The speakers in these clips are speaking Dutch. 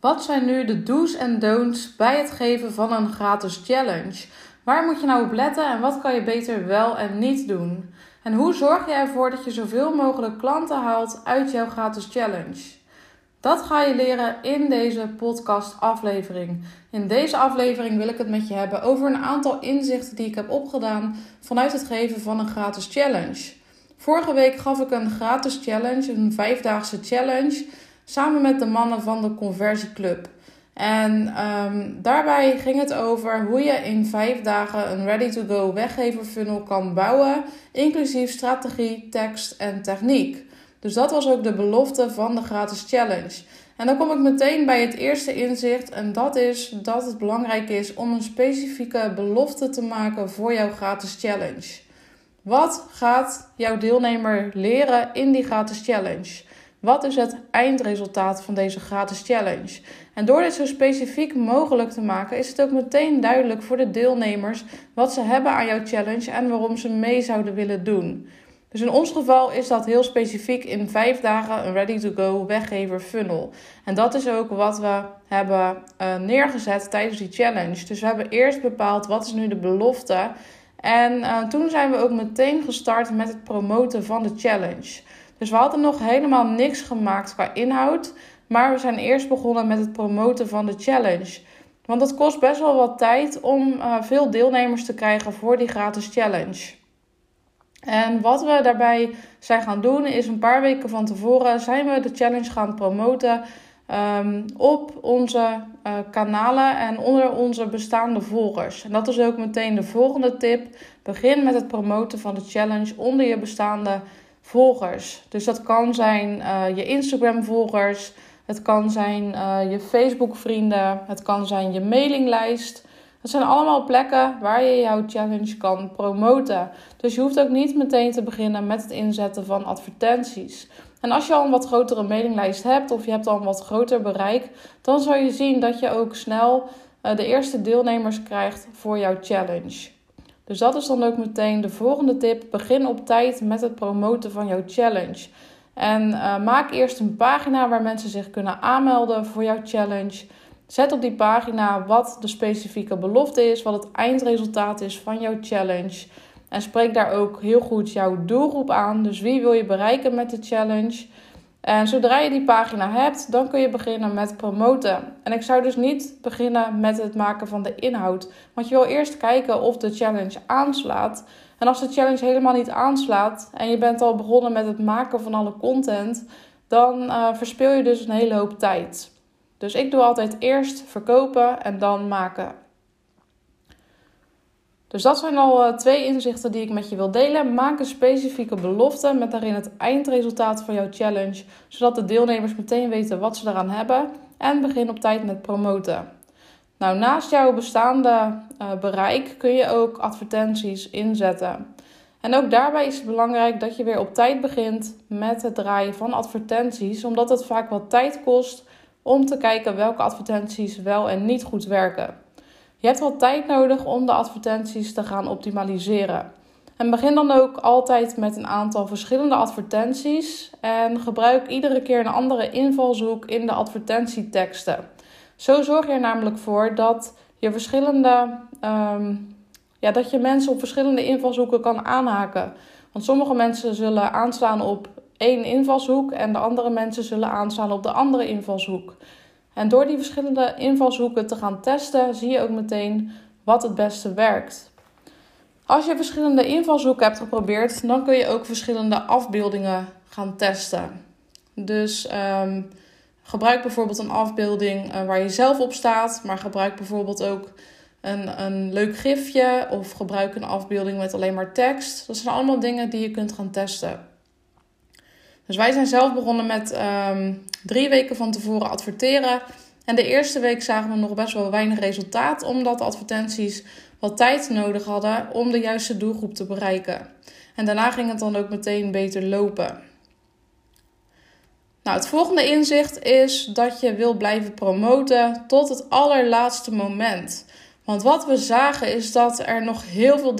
Wat zijn nu de do's en don'ts bij het geven van een gratis challenge? Waar moet je nou op letten en wat kan je beter wel en niet doen? En hoe zorg je ervoor dat je zoveel mogelijk klanten haalt uit jouw gratis challenge? Dat ga je leren in deze podcast-aflevering. In deze aflevering wil ik het met je hebben over een aantal inzichten die ik heb opgedaan vanuit het geven van een gratis challenge. Vorige week gaf ik een gratis challenge, een vijfdaagse challenge samen met de mannen van de Conversieclub. En um, daarbij ging het over hoe je in vijf dagen een ready-to-go weggever funnel kan bouwen, inclusief strategie, tekst en techniek. Dus dat was ook de belofte van de gratis challenge. En dan kom ik meteen bij het eerste inzicht en dat is dat het belangrijk is om een specifieke belofte te maken voor jouw gratis challenge. Wat gaat jouw deelnemer leren in die gratis challenge? Wat is het eindresultaat van deze gratis challenge? En door dit zo specifiek mogelijk te maken, is het ook meteen duidelijk voor de deelnemers wat ze hebben aan jouw challenge en waarom ze mee zouden willen doen. Dus in ons geval is dat heel specifiek in vijf dagen een ready-to-go weggever funnel. En dat is ook wat we hebben uh, neergezet tijdens die challenge. Dus we hebben eerst bepaald wat is nu de belofte. En uh, toen zijn we ook meteen gestart met het promoten van de challenge. Dus we hadden nog helemaal niks gemaakt qua inhoud. Maar we zijn eerst begonnen met het promoten van de challenge. Want het kost best wel wat tijd om uh, veel deelnemers te krijgen voor die gratis challenge. En wat we daarbij zijn gaan doen is een paar weken van tevoren zijn we de challenge gaan promoten um, op onze uh, kanalen en onder onze bestaande volgers. En dat is ook meteen de volgende tip. Begin met het promoten van de challenge onder je bestaande. Dus dat kan zijn uh, je Instagram-volgers, het kan zijn uh, je Facebook-vrienden, het kan zijn je mailinglijst. Dat zijn allemaal plekken waar je jouw challenge kan promoten. Dus je hoeft ook niet meteen te beginnen met het inzetten van advertenties. En als je al een wat grotere mailinglijst hebt of je hebt al een wat groter bereik, dan zal je zien dat je ook snel uh, de eerste deelnemers krijgt voor jouw challenge. Dus dat is dan ook meteen de volgende tip. Begin op tijd met het promoten van jouw challenge. En uh, maak eerst een pagina waar mensen zich kunnen aanmelden voor jouw challenge. Zet op die pagina wat de specifieke belofte is, wat het eindresultaat is van jouw challenge. En spreek daar ook heel goed jouw doelgroep aan. Dus wie wil je bereiken met de challenge? En zodra je die pagina hebt, dan kun je beginnen met promoten. En ik zou dus niet beginnen met het maken van de inhoud. Want je wil eerst kijken of de challenge aanslaat. En als de challenge helemaal niet aanslaat en je bent al begonnen met het maken van alle content, dan uh, verspil je dus een hele hoop tijd. Dus ik doe altijd eerst verkopen en dan maken. Dus dat zijn al uh, twee inzichten die ik met je wil delen. Maak een specifieke belofte met daarin het eindresultaat van jouw challenge, zodat de deelnemers meteen weten wat ze eraan hebben. En begin op tijd met promoten. Nou, naast jouw bestaande uh, bereik kun je ook advertenties inzetten. En ook daarbij is het belangrijk dat je weer op tijd begint met het draaien van advertenties, omdat het vaak wat tijd kost om te kijken welke advertenties wel en niet goed werken. Je hebt wat tijd nodig om de advertenties te gaan optimaliseren. En begin dan ook altijd met een aantal verschillende advertenties en gebruik iedere keer een andere invalshoek in de advertentieteksten. Zo zorg je er namelijk voor dat je verschillende, um, ja, dat je mensen op verschillende invalshoeken kan aanhaken. Want sommige mensen zullen aanslaan op één invalshoek en de andere mensen zullen aanslaan op de andere invalshoek. En door die verschillende invalshoeken te gaan testen, zie je ook meteen wat het beste werkt. Als je verschillende invalshoeken hebt geprobeerd, dan kun je ook verschillende afbeeldingen gaan testen. Dus um, gebruik bijvoorbeeld een afbeelding uh, waar je zelf op staat, maar gebruik bijvoorbeeld ook een, een leuk gifje of gebruik een afbeelding met alleen maar tekst. Dat zijn allemaal dingen die je kunt gaan testen. Dus wij zijn zelf begonnen met um, drie weken van tevoren adverteren. En de eerste week zagen we nog best wel weinig resultaat, omdat de advertenties wat tijd nodig hadden om de juiste doelgroep te bereiken. En daarna ging het dan ook meteen beter lopen. Nou, het volgende inzicht is dat je wil blijven promoten tot het allerlaatste moment. Want wat we zagen is dat er nog heel veel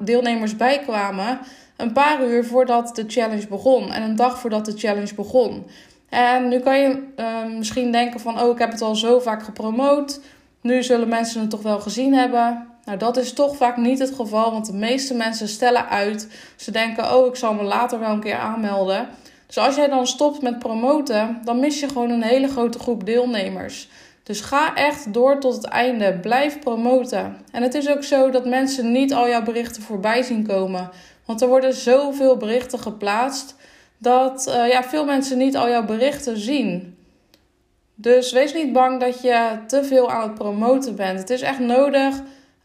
deelnemers bij kwamen een paar uur voordat de challenge begon en een dag voordat de challenge begon. En nu kan je uh, misschien denken van, oh, ik heb het al zo vaak gepromoot. Nu zullen mensen het toch wel gezien hebben. Nou, dat is toch vaak niet het geval, want de meeste mensen stellen uit. Ze denken, oh, ik zal me later wel een keer aanmelden. Dus als jij dan stopt met promoten, dan mis je gewoon een hele grote groep deelnemers. Dus ga echt door tot het einde. Blijf promoten. En het is ook zo dat mensen niet al jouw berichten voorbij zien komen. Want er worden zoveel berichten geplaatst dat uh, ja, veel mensen niet al jouw berichten zien. Dus wees niet bang dat je te veel aan het promoten bent. Het is echt nodig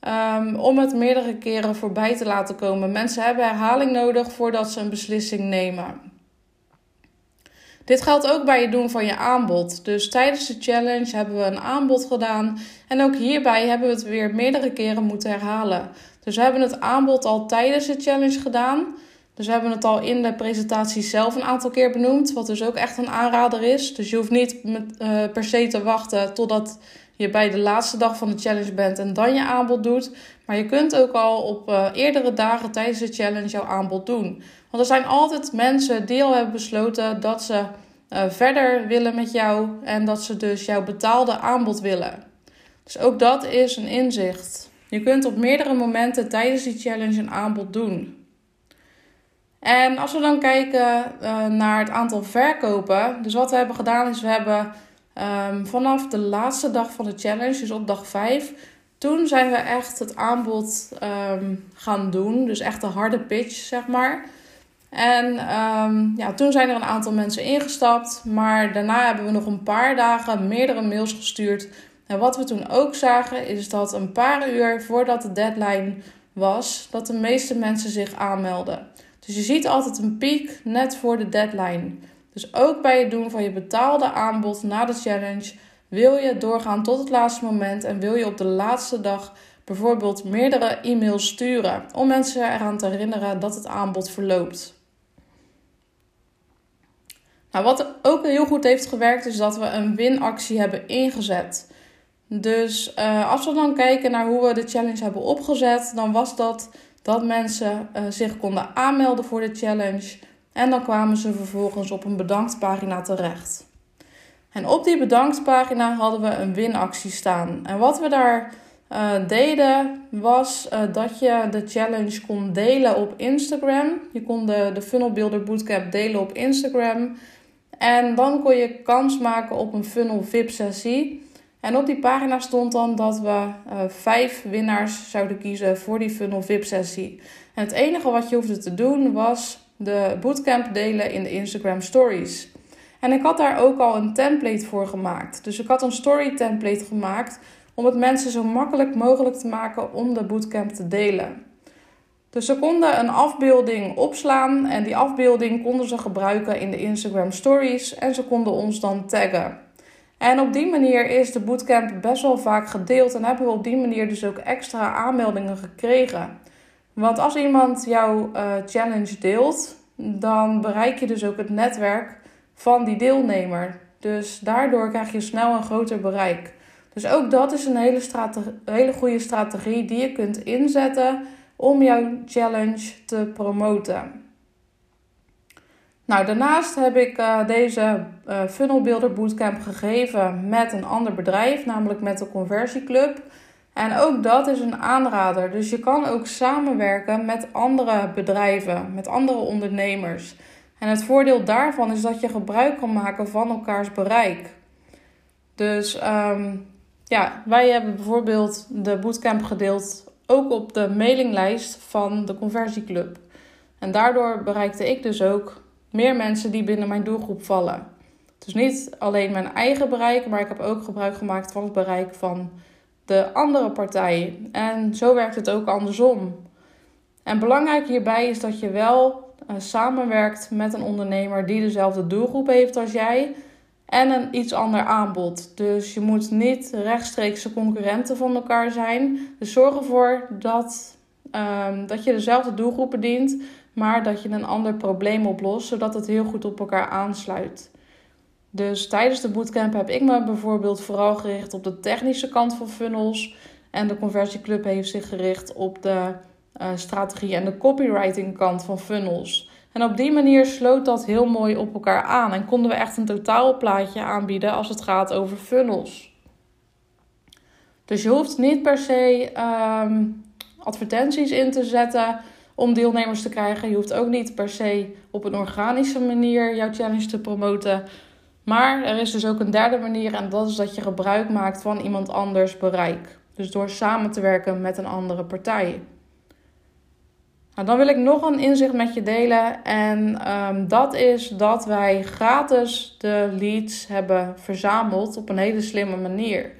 um, om het meerdere keren voorbij te laten komen. Mensen hebben herhaling nodig voordat ze een beslissing nemen. Dit geldt ook bij het doen van je aanbod. Dus tijdens de challenge hebben we een aanbod gedaan. En ook hierbij hebben we het weer meerdere keren moeten herhalen. Dus we hebben het aanbod al tijdens de challenge gedaan. Dus we hebben het al in de presentatie zelf een aantal keer benoemd. Wat dus ook echt een aanrader is. Dus je hoeft niet uh, per se te wachten totdat je bij de laatste dag van de challenge bent en dan je aanbod doet. Maar je kunt ook al op uh, eerdere dagen tijdens de challenge jouw aanbod doen. Want er zijn altijd mensen die al hebben besloten dat ze uh, verder willen met jou en dat ze dus jouw betaalde aanbod willen. Dus ook dat is een inzicht. Je kunt op meerdere momenten tijdens die challenge een aanbod doen. En als we dan kijken uh, naar het aantal verkopen. Dus wat we hebben gedaan is we hebben um, vanaf de laatste dag van de challenge, dus op dag 5, toen zijn we echt het aanbod um, gaan doen. Dus echt de harde pitch, zeg maar. En um, ja, toen zijn er een aantal mensen ingestapt. Maar daarna hebben we nog een paar dagen meerdere mails gestuurd. En wat we toen ook zagen, is dat een paar uur voordat de deadline was, dat de meeste mensen zich aanmelden. Dus je ziet altijd een piek net voor de deadline. Dus ook bij het doen van je betaalde aanbod na de challenge wil je doorgaan tot het laatste moment en wil je op de laatste dag bijvoorbeeld meerdere e-mails sturen om mensen eraan te herinneren dat het aanbod verloopt. Nou, wat ook heel goed heeft gewerkt is dat we een winactie hebben ingezet. Dus uh, als we dan kijken naar hoe we de challenge hebben opgezet, dan was dat dat mensen uh, zich konden aanmelden voor de challenge. En dan kwamen ze vervolgens op een bedanktpagina terecht. En op die bedanktpagina hadden we een winactie staan. En wat we daar uh, deden was dat je de challenge kon delen op Instagram. Je kon de, de Funnel Builder Bootcamp delen op Instagram. En dan kon je kans maken op een funnel VIP sessie. En op die pagina stond dan dat we uh, vijf winnaars zouden kiezen voor die funnel VIP sessie. En het enige wat je hoefde te doen was de bootcamp delen in de Instagram stories. En ik had daar ook al een template voor gemaakt. Dus ik had een story template gemaakt om het mensen zo makkelijk mogelijk te maken om de bootcamp te delen. Dus ze konden een afbeelding opslaan en die afbeelding konden ze gebruiken in de Instagram stories en ze konden ons dan taggen. En op die manier is de bootcamp best wel vaak gedeeld en hebben we op die manier dus ook extra aanmeldingen gekregen. Want als iemand jouw uh, challenge deelt, dan bereik je dus ook het netwerk van die deelnemer. Dus daardoor krijg je snel een groter bereik. Dus ook dat is een hele, hele goede strategie die je kunt inzetten om jouw challenge te promoten. Nou, daarnaast heb ik uh, deze uh, Funnel Builder Bootcamp gegeven met een ander bedrijf, namelijk met de Conversieclub. En ook dat is een aanrader. Dus je kan ook samenwerken met andere bedrijven, met andere ondernemers. En het voordeel daarvan is dat je gebruik kan maken van elkaars bereik. Dus um, ja, wij hebben bijvoorbeeld de bootcamp gedeeld ook op de mailinglijst van de Conversieclub. En daardoor bereikte ik dus ook meer mensen die binnen mijn doelgroep vallen. Dus niet alleen mijn eigen bereik, maar ik heb ook gebruik gemaakt van het bereik van de andere partij. En zo werkt het ook andersom. En belangrijk hierbij is dat je wel uh, samenwerkt met een ondernemer die dezelfde doelgroep heeft als jij en een iets ander aanbod. Dus je moet niet rechtstreekse concurrenten van elkaar zijn. Dus zorg ervoor dat, um, dat je dezelfde doelgroep bedient, maar dat je een ander probleem oplost, zodat het heel goed op elkaar aansluit. Dus tijdens de bootcamp heb ik me bijvoorbeeld vooral gericht op de technische kant van funnels. En de conversieclub heeft zich gericht op de uh, strategie en de copywriting kant van funnels. En op die manier sloot dat heel mooi op elkaar aan en konden we echt een totaalplaatje aanbieden als het gaat over funnels. Dus je hoeft niet per se ehm, advertenties in te zetten om deelnemers te krijgen. Je hoeft ook niet per se op een organische manier jouw challenge te promoten. Maar er is dus ook een derde manier en dat is dat je gebruik maakt van iemand anders bereik. Dus door samen te werken met een andere partij. Nou, dan wil ik nog een inzicht met je delen. En ehm, dat is dat wij gratis de leads hebben verzameld op een hele slimme manier.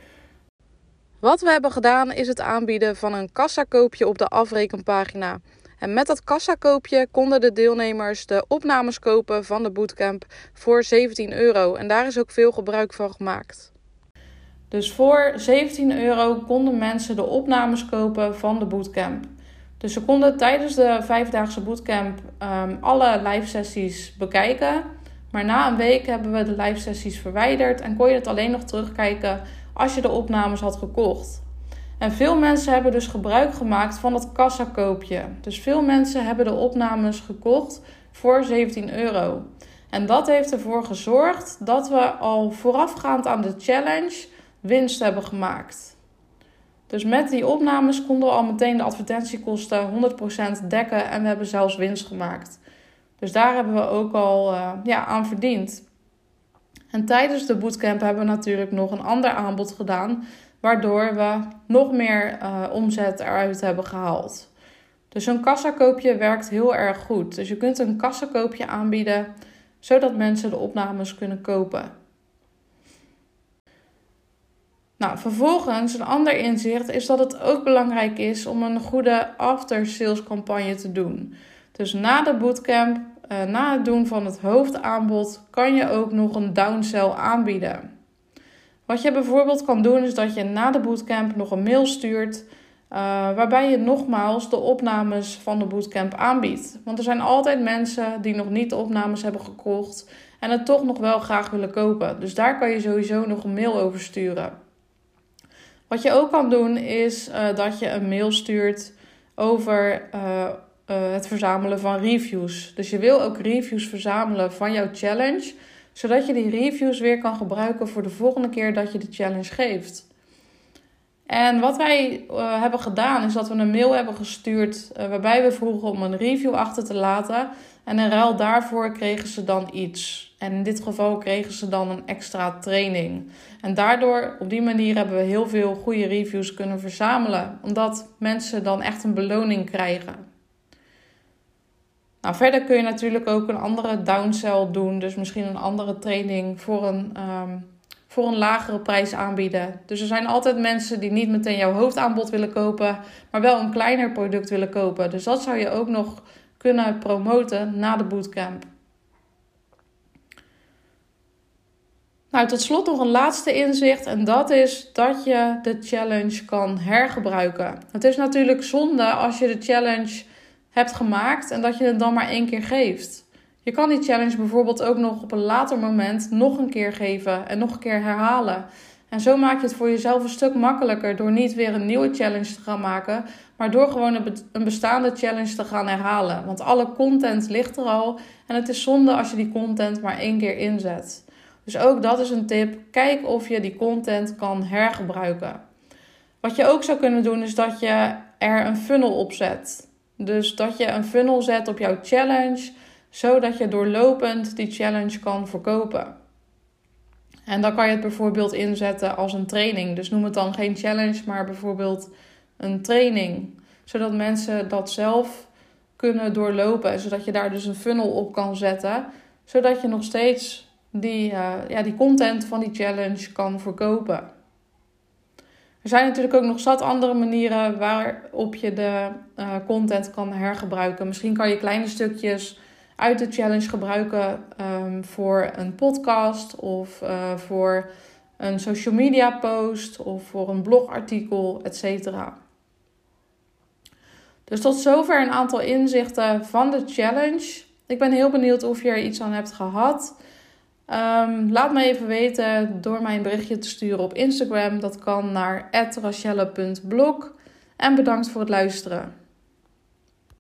Wat we hebben gedaan is het aanbieden van een kassakoopje op de afrekenpagina. En met dat kassakoopje konden de deelnemers de opnames kopen van de bootcamp voor 17 euro. En daar is ook veel gebruik van gemaakt. Dus voor 17 euro konden mensen de opnames kopen van de bootcamp. Dus ze konden tijdens de vijfdaagse bootcamp um, alle live sessies bekijken. Maar na een week hebben we de live sessies verwijderd en kon je het alleen nog terugkijken als je de opnames had gekocht. En veel mensen hebben dus gebruik gemaakt van het kassakoopje. Dus veel mensen hebben de opnames gekocht voor 17 euro. En dat heeft ervoor gezorgd dat we al voorafgaand aan de challenge winst hebben gemaakt. Dus met die opnames konden we al meteen de advertentiekosten 100% dekken en we hebben zelfs winst gemaakt. Dus daar hebben we ook al uh, ja, aan verdiend. En tijdens de bootcamp hebben we natuurlijk nog een ander aanbod gedaan, waardoor we nog meer uh, omzet eruit hebben gehaald. Dus een kassakoopje werkt heel erg goed. Dus je kunt een kassakoopje aanbieden, zodat mensen de opnames kunnen kopen. Nou, vervolgens een ander inzicht is dat het ook belangrijk is om een goede after-sales campagne te doen. Dus na de bootcamp, uh, na het doen van het hoofdaanbod, kan je ook nog een downsell aanbieden. Wat je bijvoorbeeld kan doen is dat je na de bootcamp nog een mail stuurt. Uh, waarbij je nogmaals de opnames van de bootcamp aanbiedt. Want er zijn altijd mensen die nog niet de opnames hebben gekocht en het toch nog wel graag willen kopen. Dus daar kan je sowieso nog een mail over sturen. Wat je ook kan doen is uh, dat je een mail stuurt over uh, het verzamelen van reviews. Dus je wil ook reviews verzamelen van jouw challenge, zodat je die reviews weer kan gebruiken voor de volgende keer dat je de challenge geeft. En wat wij hebben gedaan is dat we een mail hebben gestuurd waarbij we vroegen om een review achter te laten. En in ruil daarvoor kregen ze dan iets. En in dit geval kregen ze dan een extra training. En daardoor, op die manier, hebben we heel veel goede reviews kunnen verzamelen. Omdat mensen dan echt een beloning krijgen. Nou, verder kun je natuurlijk ook een andere downsell doen. Dus misschien een andere training voor een, um, voor een lagere prijs aanbieden. Dus er zijn altijd mensen die niet meteen jouw hoofdaanbod willen kopen, maar wel een kleiner product willen kopen. Dus dat zou je ook nog kunnen promoten na de bootcamp. Nou, tot slot nog een laatste inzicht en dat is dat je de challenge kan hergebruiken. Het is natuurlijk zonde als je de challenge hebt gemaakt en dat je het dan maar één keer geeft. Je kan die challenge bijvoorbeeld ook nog op een later moment nog een keer geven en nog een keer herhalen. En zo maak je het voor jezelf een stuk makkelijker door niet weer een nieuwe challenge te gaan maken, maar door gewoon een bestaande challenge te gaan herhalen. Want alle content ligt er al en het is zonde als je die content maar één keer inzet. Dus ook dat is een tip. Kijk of je die content kan hergebruiken. Wat je ook zou kunnen doen is dat je er een funnel op zet. Dus dat je een funnel zet op jouw challenge, zodat je doorlopend die challenge kan verkopen. En dan kan je het bijvoorbeeld inzetten als een training. Dus noem het dan geen challenge, maar bijvoorbeeld een training. Zodat mensen dat zelf kunnen doorlopen. Zodat je daar dus een funnel op kan zetten. Zodat je nog steeds die, uh, ja, die content van die challenge kan verkopen. Er zijn natuurlijk ook nog zat andere manieren waarop je de uh, content kan hergebruiken. Misschien kan je kleine stukjes uit de challenge gebruiken um, voor een podcast of uh, voor een social media post of voor een blogartikel, etc. Dus tot zover een aantal inzichten van de challenge. Ik ben heel benieuwd of je er iets aan hebt gehad. Um, laat me even weten door mij een berichtje te sturen op Instagram. Dat kan naar rachelle.blog. En bedankt voor het luisteren.